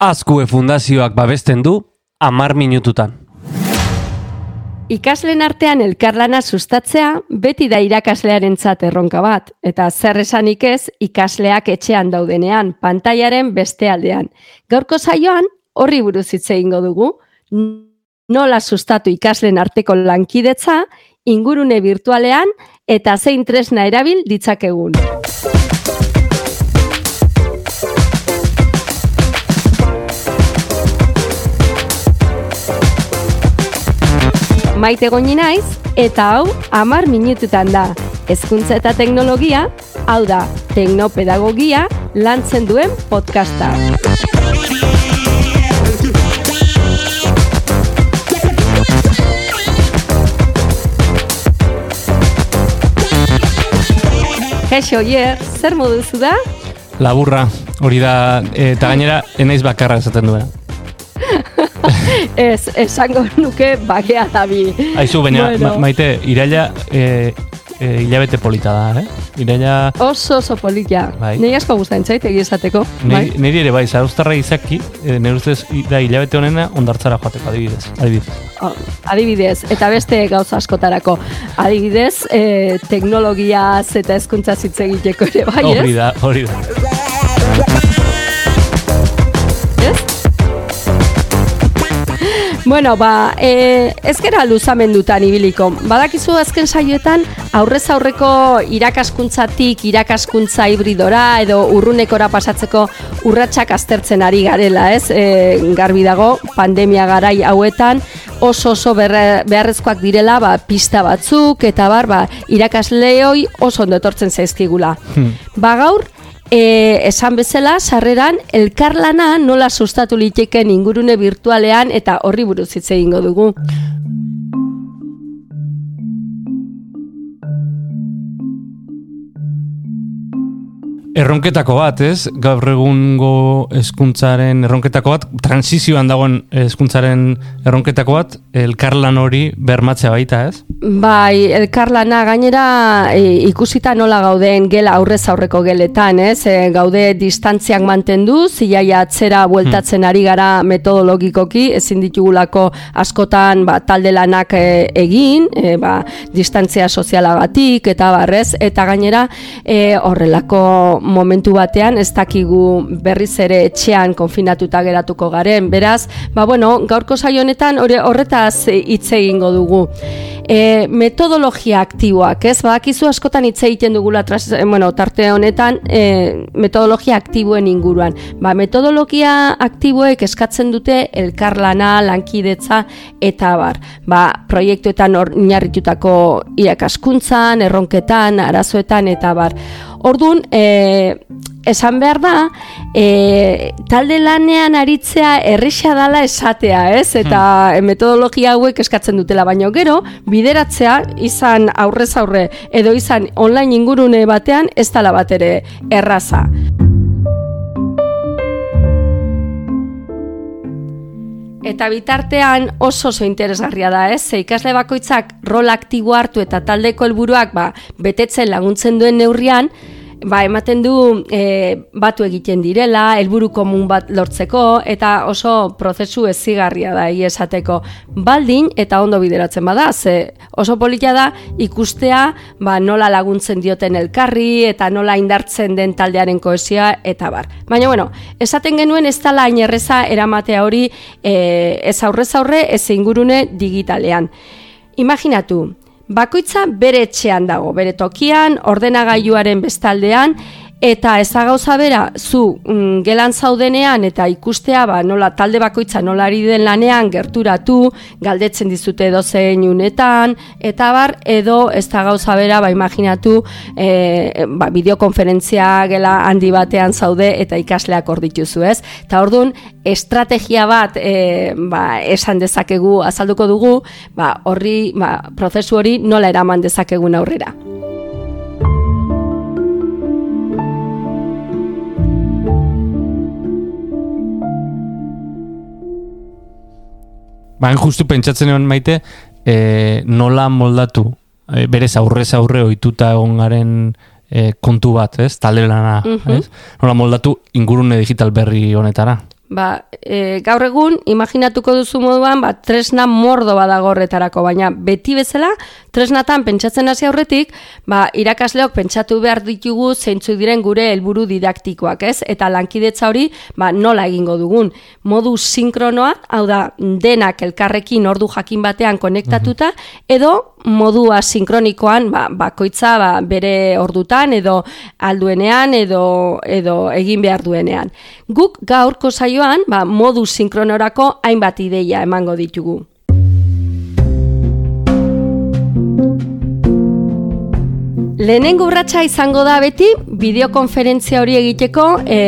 Azkue Fundazioak babesten du amar minututan. Ikaslen artean elkarlana sustatzea beti da irakaslearen erronka bat, eta zer esanik ez ikasleak etxean daudenean, pantailaren beste aldean. Gaurko zaioan, horri buruz hitz egingo dugu, nola sustatu ikaslen arteko lankidetza, ingurune virtualean eta zein tresna erabil ditzakegun. Maite goni naiz, eta hau amar minututan da. Hezkuntza eta teknologia, hau da, teknopedagogia lantzen duen podcasta. Kaixo, Oier, zer moduzu da? Laburra, hori da, eta gainera, enaiz bakarra esaten duena. ez, esango nuke bakea da bi. Aizu, baina, bueno. maite, iraila e, e, hilabete polita da, eh? Iraila... Oso oso polita. Bai. Nei asko guztain zait, egizateko. Nei, bai? ere bai, zarauztarra izaki, e, ustez da hilabete honena ondartzara joateko, adibidez. Adibidez. Oh, adibidez, eta beste gauza askotarako. Adibidez, e, teknologiaz eta ezkuntza zitzegiteko ere bai, ez? Hori da, hori da. Bueno, ba, e, ez gera luzamendutan ibiliko. Badakizu azken saioetan, aurrez aurreko irakaskuntzatik irakaskuntza hibridora edo urrunekora pasatzeko urratsak aztertzen ari garela, ez? E, garbi dago, pandemia garai hauetan, oso oso beharrezkoak direla, ba, pista batzuk, eta bar, ba, irakasleoi oso ondo etortzen zaizkigula. Hmm. Ba, gaur, E, esan bezala, sarreran, elkarlana nola sustatu liteken ingurune virtualean eta horri buruz hitz egingo dugu. Erronketako bat, ez? Gaur egungo hezkuntzaren erronketako bat, transizioan dagoen hezkuntzaren erronketako bat, elkarlan hori bermatzea baita, ez? Bai, elkarlana gainera e, ikusita nola gauden gela aurrez aurreko geletan, ez? E, gaude distantziak mantendu, zilaia atzera bueltatzen ari gara metodologikoki, ezin ditugulako askotan ba, talde lanak e, egin, e, ba, distantzia sozialagatik eta barrez, eta gainera e, horrelako momentu batean ez dakigu berriz ere etxean konfinatuta geratuko garen. Beraz, ba bueno, gaurko saio honetan horretaz hitz egingo dugu. E, metodologia aktiboak, ez? Badakizu askotan hitz egiten dugula tras, e, bueno, tarte honetan e, metodologia aktiboen inguruan. Ba, metodologia aktiboek eskatzen dute elkarlana, lankidetza eta bar. Ba, proiektuetan oinarritutako irakaskuntzan, erronketan, arazoetan eta bar. Orduan, e, esan behar da, e, talde lanean aritzea errisa dala esatea, ez? Eta hmm. metodologia hauek eskatzen dutela, baino gero, bideratzea izan aurrez aurre edo izan online ingurune batean ez dala bat ere erraza. Eta bitartean oso oso interesgarria da, ez? Ze ikasle bakoitzak rol aktibo hartu eta taldeko helburuak ba, betetzen laguntzen duen neurrian, ba, ematen du e, batu egiten direla, helburu komun bat lortzeko, eta oso prozesu ezigarria da esateko baldin eta ondo bideratzen bada, ze oso politia da ikustea ba, nola laguntzen dioten elkarri, eta nola indartzen den taldearen koesia, eta bar. Baina, bueno, esaten genuen ez tala erreza eramatea hori e, ez aurrez aurre ez ingurune digitalean. Imaginatu, Bakoitza bere etxean dago, bere tokian, ordenagailuaren bestaldean, eta ez da gauza bera, zu mm, gelan zaudenean eta ikustea ba, nola talde bakoitza nola ari den lanean gerturatu, galdetzen dizute edo zein unetan, eta bar, edo ez da gauza bera, ba, imaginatu, e, ba, bideokonferentzia gela handi batean zaude eta ikasleak hor dituzu, ez? Eta orduan, estrategia bat e, ba, esan dezakegu, azalduko dugu, ba, horri, ba, prozesu hori nola eraman dezakegun aurrera. Baina justu pentsatzen egon maite, e, nola moldatu, e, berez aurrez aurre ohituta egon garen e, kontu bat, ez? Talde lana, mhm. ez? Nola moldatu ingurune digital berri honetara. Ba, e, gaur egun, imaginatuko duzu moduan, ba, tresna mordo badago horretarako, baina beti bezala, tresnatan pentsatzen hasi aurretik, ba, irakasleok pentsatu behar ditugu zeintzu diren gure helburu didaktikoak, ez? Eta lankidetza hori, ba, nola egingo dugun. Modu sinkronoa, hau da, denak elkarrekin ordu jakin batean konektatuta, edo modua sinkronikoan ba, bakoitza ba, bere ordutan edo alduenean edo, edo egin behar duenean. Guk gaurko saioan ba, modu sinkronorako hainbat ideia emango ditugu. Lehenengo urratsa izango da beti bideokonferentzia hori egiteko e,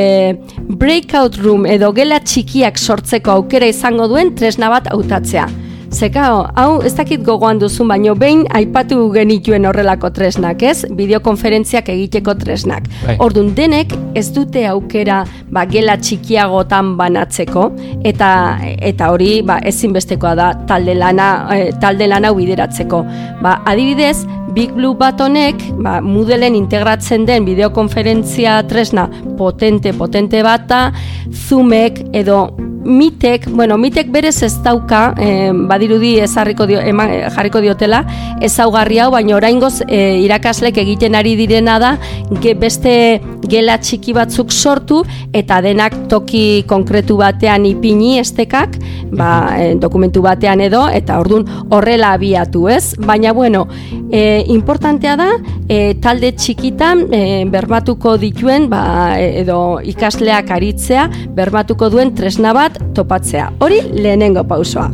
breakout room edo gela txikiak sortzeko aukera izango duen tresna bat hautatzea. Zeka, hau ez dakit gogoan duzun baino behin aipatu genituen horrelako tresnak, ez? Bideokonferentziak egiteko tresnak. Bai. Ordun denek ez dute aukera ba, gela txikiagotan banatzeko eta eta hori ba, ezinbestekoa da talde lana e, talde lana bideratzeko. Ba, adibidez, Big Blue bat honek, ba, Moodleen integratzen den bideokonferentzia tresna potente potente bata, Zoomek edo mitek, bueno, mitek berez ez dauka, eh, badirudi ezarriko dio, ema, jarriko diotela, ezaugarri hau, baina oraingoz eh, irakaslek egiten ari direna da, ge, beste gela txiki batzuk sortu, eta denak toki konkretu batean ipini estekak, ba, eh, dokumentu batean edo, eta ordun horrela abiatu, ez? Baina, bueno, eh, importantea da, eh, talde txikitan eh, bermatuko dituen, ba, edo ikasleak aritzea, bermatuko duen tresna bat, topatzea. Hori lehenengo pausoa.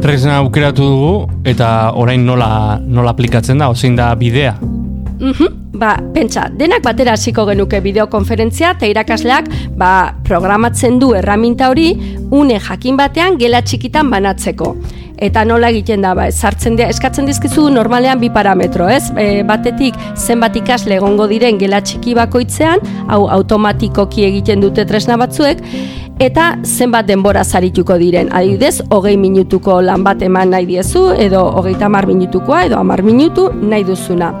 Tresna aukeratu dugu eta orain nola, nola aplikatzen da, ozein da bidea? Mm Ba, pentsa, denak batera hasiko genuke bideokonferentzia eta irakasleak ba, programatzen du erraminta hori une jakin batean gela txikitan banatzeko eta nola egiten da, ba, sartzen dira, eskatzen dizkizu normalean bi parametro, ez? E, batetik zenbat ikasle egongo diren gela txiki bakoitzean, hau automatikoki egiten dute tresna batzuek, eta zenbat denbora zarituko diren. Adibidez, hogei minutuko lan bat eman nahi diezu, edo hogeita hamar minutukoa, edo hamar minutu nahi duzuna.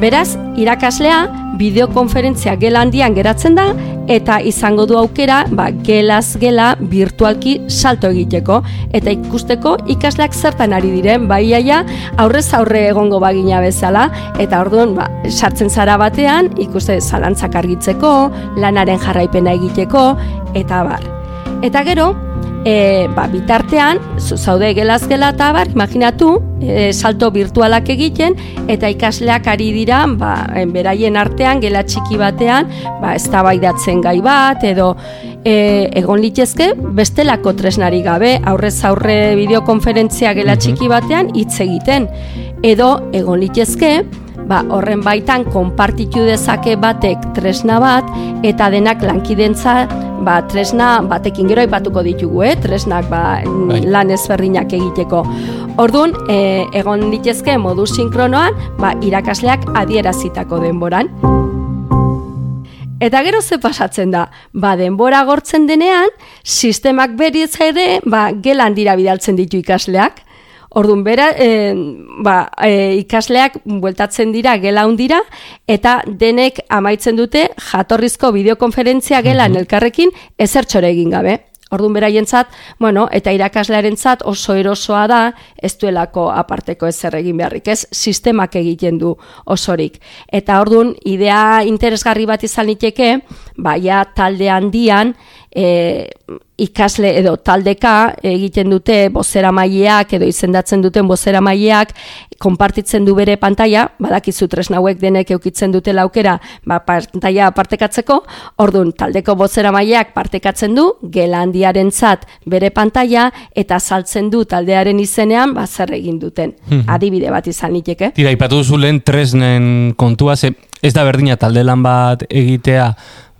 Beraz, irakaslea bideokonferentzia gela handian geratzen da eta izango du aukera ba, gelaz gela virtualki salto egiteko eta ikusteko ikasleak zertan ari diren baiaia aurrez aurre egongo bagina bezala eta orduan ba, sartzen zara batean ikuste zalantzak argitzeko, lanaren jarraipena egiteko eta bar. Eta gero, e, ba, bitartean, zaude gelaz gela eta bar, imaginatu, e, salto virtualak egiten, eta ikasleak ari dira, ba, beraien artean, gela txiki batean, ba, ez gai bat, edo e, egon litezke, bestelako tresnari gabe, aurrez aurre bideokonferentzia gela txiki batean, hitz egiten. Edo, egon litezke, ba, horren baitan konpartitu dezake batek tresna bat eta denak lankidentza ba, tresna batekin gero aipatuko ditugu, eh? tresnak ba, bai. lan ezberdinak egiteko. Orduan, e, egon ditezke modu sinkronoan, ba, irakasleak adierazitako denboran. Eta gero ze pasatzen da, ba, denbora gortzen denean, sistemak berietza ere, ba, gelan dira bidaltzen ditu ikasleak. Orduan bera, e, ba, e, ikasleak bueltatzen dira gela hundira eta denek amaitzen dute jatorrizko bideokonferentzia gelan elkarrekin ezertxore egin gabe. Orduan beraientzat, bueno, eta irakaslearentzat oso erosoa da, ez duelako aparteko ezer egin beharrik, ez sistemak egiten du osorik. Eta orduan, idea interesgarri bat izan liteke, baia talde handian, e, ikasle edo taldeka egiten dute bozera maileak edo izendatzen duten bozera maileak konpartitzen du bere pantalla, badakizu tresna hauek denek eukitzen dute laukera ba, pantalla partekatzeko, orduan taldeko bozera maileak partekatzen du, gela handiaren zat bere pantalla eta saltzen du taldearen izenean ba, zer egin duten. Hmm. Adibide bat izan niteke. Tira, ipatu zulen tresnen kontua, ze ez da berdina talde lan bat egitea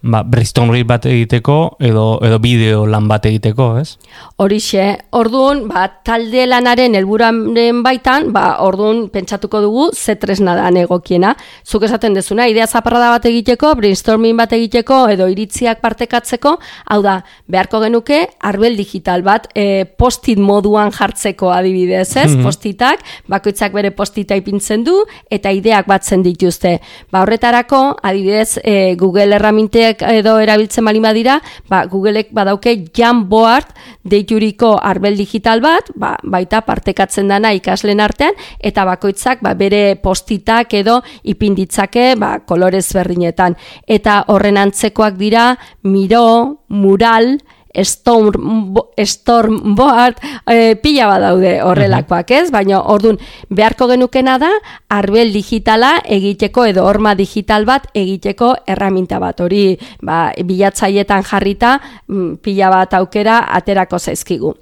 ba, brainstorm bat egiteko edo edo bideo lan bat egiteko, ez? Horixe, orduan, ba, talde lanaren helburaren baitan, ba, orduan pentsatuko dugu ze tresna da egokiena. Zuk esaten dezuna, idea zaparrada bat egiteko, brainstorming bat egiteko edo iritziak partekatzeko, hau da, beharko genuke arbel digital bat e, postit moduan jartzeko adibidez, ez? Mm -hmm. Postitak, bakoitzak bere postita ipintzen du eta ideak batzen dituzte. Ba, horretarako, adibidez, e, Google erraminteak Googleek edo erabiltzen balima dira, ba, Googleek badauke Jamboard deituriko arbel digital bat, ba, baita partekatzen dana ikaslen artean, eta bakoitzak ba, bere postitak edo ipinditzake ba, kolorez berdinetan. Eta horren antzekoak dira, miro, mural, storm, storm board, e, pila badaude horrelakoak ez, baina ordun beharko genukena da arbel digitala egiteko edo horma digital bat egiteko erraminta bat. Hori ba, bilatzaietan jarrita mm, pila bat aukera aterako zaizkigu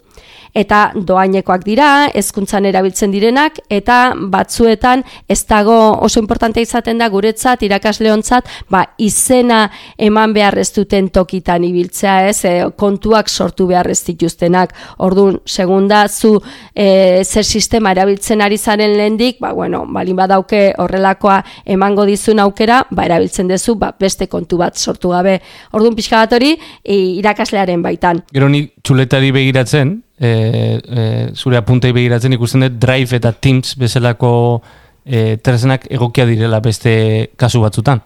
eta doainekoak dira, hezkuntzan erabiltzen direnak eta batzuetan ez dago oso importante izaten da guretzat irakasleontzat, ba izena eman behar ez duten tokitan ibiltzea, ez? E, kontuak sortu behar ez dituztenak. Ordun, segunda zu e, zer sistema erabiltzen ari zaren lehendik, ba bueno, balin badauke horrelakoa emango dizun aukera, ba erabiltzen duzu, ba beste kontu bat sortu gabe. Ordun pixka bat hori e, irakaslearen baitan. Gero ni txuletari begiratzen, e, e, zure apuntei begiratzen ikusten dut Drive eta Teams bezalako e, tresnak egokia direla beste kasu batzutan.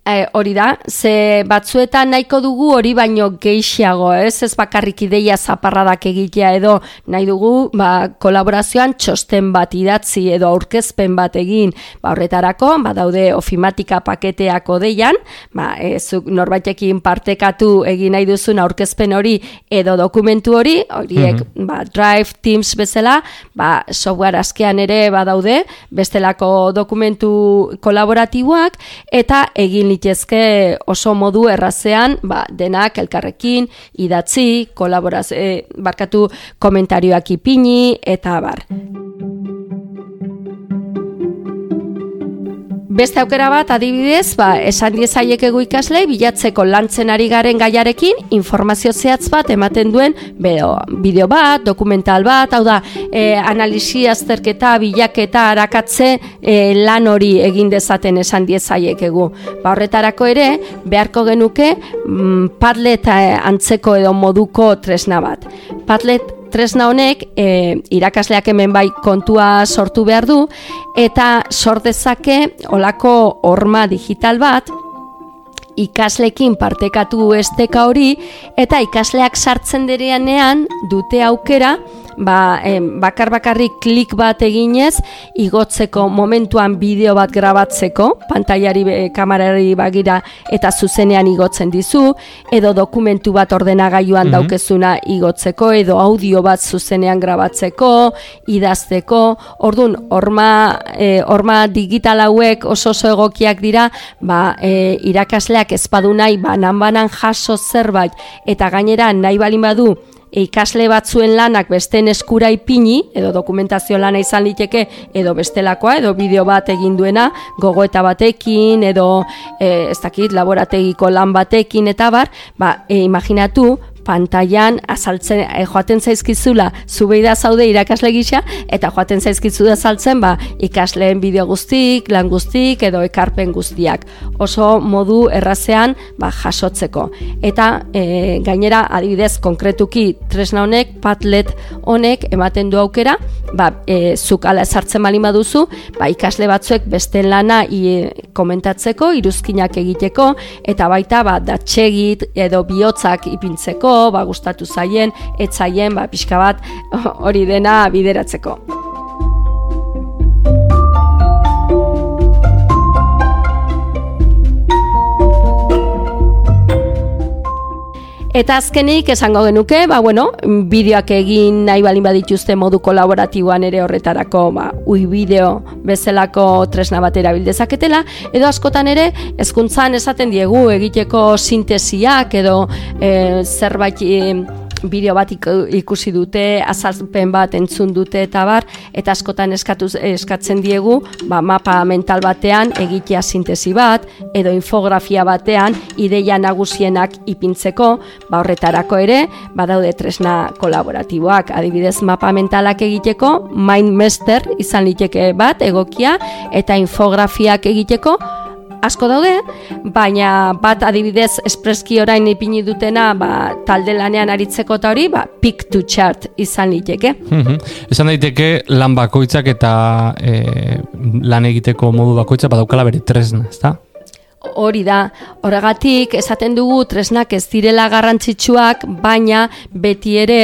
E, hori da, ze batzuetan nahiko dugu hori baino geixiago, ez? Ez bakarrik ideia zaparradak egitea edo nahi dugu, ba, kolaborazioan txosten bat idatzi edo aurkezpen bat egin, ba, horretarako, ba, daude ofimatika paketeako deian, ba, ez, norbaitekin partekatu egin nahi duzun aurkezpen hori edo dokumentu hori, horiek, mm ba, Drive, Teams bezala, ba, software askean ere, ba, daude, bestelako dokumentu kolaboratiboak, eta egin litezke oso modu errazean, ba, denak elkarrekin, idatzi, kolaboraz, e, barkatu komentarioak ipini, eta bar. Beste aukera bat adibidez, ba, esan diezaiek egu ikaslei bilatzeko lantzen ari garen gaiarekin informazio zehatz bat ematen duen beo, bideo bat, dokumental bat, hau da, e, analisi azterketa, bilaketa, arakatze e, lan hori egin dezaten esan diezaiek egu. Ba, horretarako ere, beharko genuke mm, padlet eh, antzeko edo moduko tresna bat. Padlet tresna honek e, irakasleak hemen bai kontua sortu behar du eta sort dezake olako horma digital bat ikaslekin partekatu esteka hori eta ikasleak sartzen dereanean dute aukera ba, bakar bakarrik klik bat eginez igotzeko momentuan bideo bat grabatzeko, pantailari e, kamarari bagira eta zuzenean igotzen dizu, edo dokumentu bat ordenagailuan mm daukezuna igotzeko, edo audio bat zuzenean grabatzeko, idazteko, ordun horma, e, horma digital hauek oso oso egokiak dira, ba, e, irakasleak ezpadu nahi, banan banan jaso zerbait, eta gainera nahi balin badu, ikasle batzuen lanak besten eskura ipini, edo dokumentazio lana izan liteke, edo bestelakoa, edo bideo bat egin duena, gogoeta batekin, edo e, ez dakit, laborategiko lan batekin, eta bar, ba, e, imaginatu, pantailan azaltzen e, joaten zaizkizula zubeida zaude irakasle gisa eta joaten zaizkizu da saltzen ba ikasleen bideo guztik, lan guztik edo ekarpen guztiak. Oso modu errazean ba, jasotzeko. Eta e, gainera adibidez konkretuki tresna honek, Padlet honek ematen du aukera, ba e, zuk ala sartzen bali baduzu, ba ikasle batzuek beste lana i, komentatzeko, iruzkinak egiteko eta baita ba datsegit edo bihotzak ipintzeko ba, gustatu zaien, etzaien, ba, pixka bat hori dena bideratzeko. Eta azkenik esango genuke, ba bueno, bideoak egin nahi balin badituzte modu kolaboratiboan ere horretarako, ba, ui bideo bezalako tresna bat erabildezaketela, edo askotan ere, hezkuntzan esaten diegu egiteko sintesiak edo e, zerbait e, bideo bat ikusi dute, azalpen bat entzun dute eta bar, eta askotan eskatu, eskatzen diegu, ba, mapa mental batean egitea sintesi bat, edo infografia batean ideia nagusienak ipintzeko, ba, horretarako ere, badaude tresna kolaboratiboak, adibidez mapa mentalak egiteko, Mindmaster izan liteke bat, egokia, eta infografiak egiteko, asko daude, baina bat adibidez espreski orain ipini dutena ba, talde lanean aritzeko eta hori, ba, pick to chart izan liteke. Mm Esan daiteke lan bakoitzak eta e, lan egiteko modu bakoitza badaukala bere tresna, ezta? Hori da, horregatik esaten dugu tresnak ez direla garrantzitsuak, baina beti ere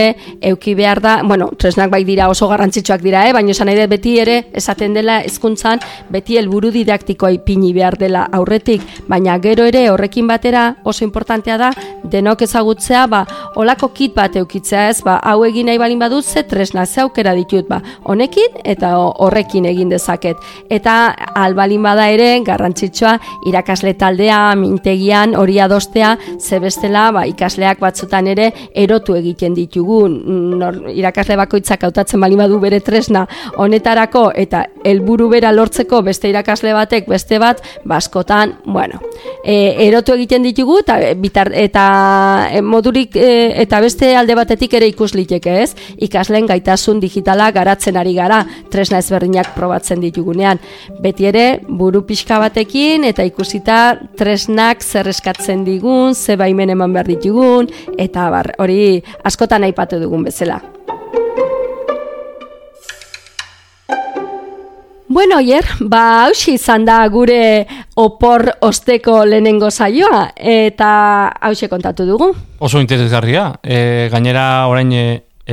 euki behar da, bueno, tresnak bai dira oso garrantzitsuak dira, eh? baina esan nahi beti ere esaten dela hezkuntzan beti helburu didaktikoa ipini behar dela aurretik, baina gero ere horrekin batera oso importantea da denok ezagutzea, ba, olako kit bat eukitzea ez, ba, hau egin nahi balin badut ze tresna ze aukera ditut, ba, honekin eta horrekin egin dezaket. Eta albalin bada ere garrantzitsua irakasle ikasle taldea, mintegian, hori adostea, zebestela, ba, ikasleak batzutan ere erotu egiten ditugu. Nor, irakasle bakoitzak hautatzen bali badu bere tresna honetarako eta helburu bera lortzeko beste irakasle batek beste bat, baskotan, bueno, e, erotu egiten ditugu eta bitar, eta e, modurik e, eta beste alde batetik ere ikus liteke, ez? Ikasleen gaitasun digitala garatzen ari gara, tresna ezberdinak probatzen ditugunean. Beti ere, buru pixka batekin eta ikusita tresnak zer eskatzen digun, ze baimen eman behar ditugun, eta bar, hori askotan aipatu dugun bezala. Bueno, oier, ba, hausi izan da gure opor osteko lehenengo saioa, eta hausi kontatu dugu. Oso interesgarria, e, gainera orain e,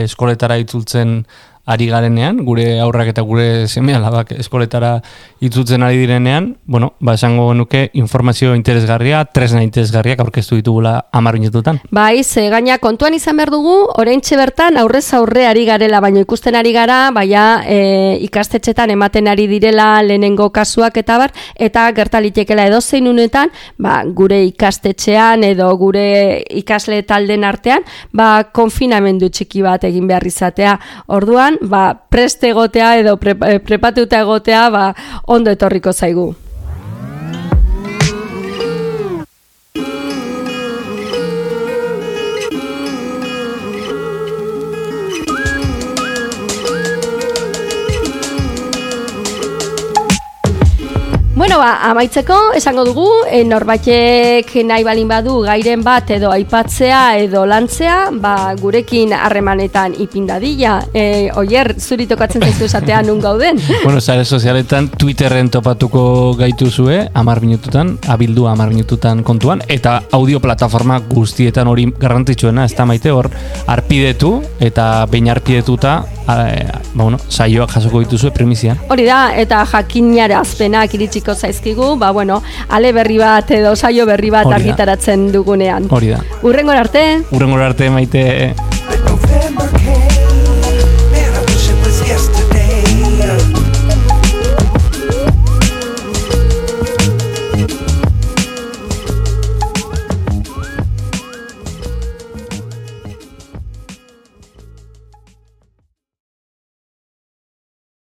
eskoletara itzultzen ari garenean, gure aurrak eta gure seme alabak eskoletara itzutzen ari direnean, bueno, ba, esango nuke informazio interesgarria, tresna interesgarriak aurkeztu ditugula amar minututan. Bai, ze gaina kontuan izan behar dugu, orain bertan aurrez aurre ari garela, baina ikusten ari gara, baina e, ikastetxetan ematen ari direla lehenengo kasuak eta bar, eta gertalitekela edo zein unetan, ba, gure ikastetxean edo gure ikasle talden artean, ba, konfinamendu txiki bat egin behar izatea. Orduan, ba, preste egotea edo pre, eh, prepatuta egotea ba, ondo etorriko zaigu. Amaitzeko, esango dugu, e, norbaitek nahi balin badu gairen bat edo aipatzea edo lantzea, ba, gurekin harremanetan ipindadila. E, oier, zuri tokatzen zaizu esatea nun gauden? bueno, zare sozialetan Twitterren topatuko gaitu zue, amar minututan, abildu amar minututan kontuan, eta audio plataforma guztietan hori garrantzitsuena, ez da maite hor, arpidetu, eta bain arpidetuta, a, ba, bueno, saioak jasoko dituzue premizian. Hori da, eta jakinara azpenak iritsiko zaizkigu, ba bueno, ale berri bat edo saio berri bat argitaratzen dugunean. Hori da. Urrengor arte. Urrengor arte maite.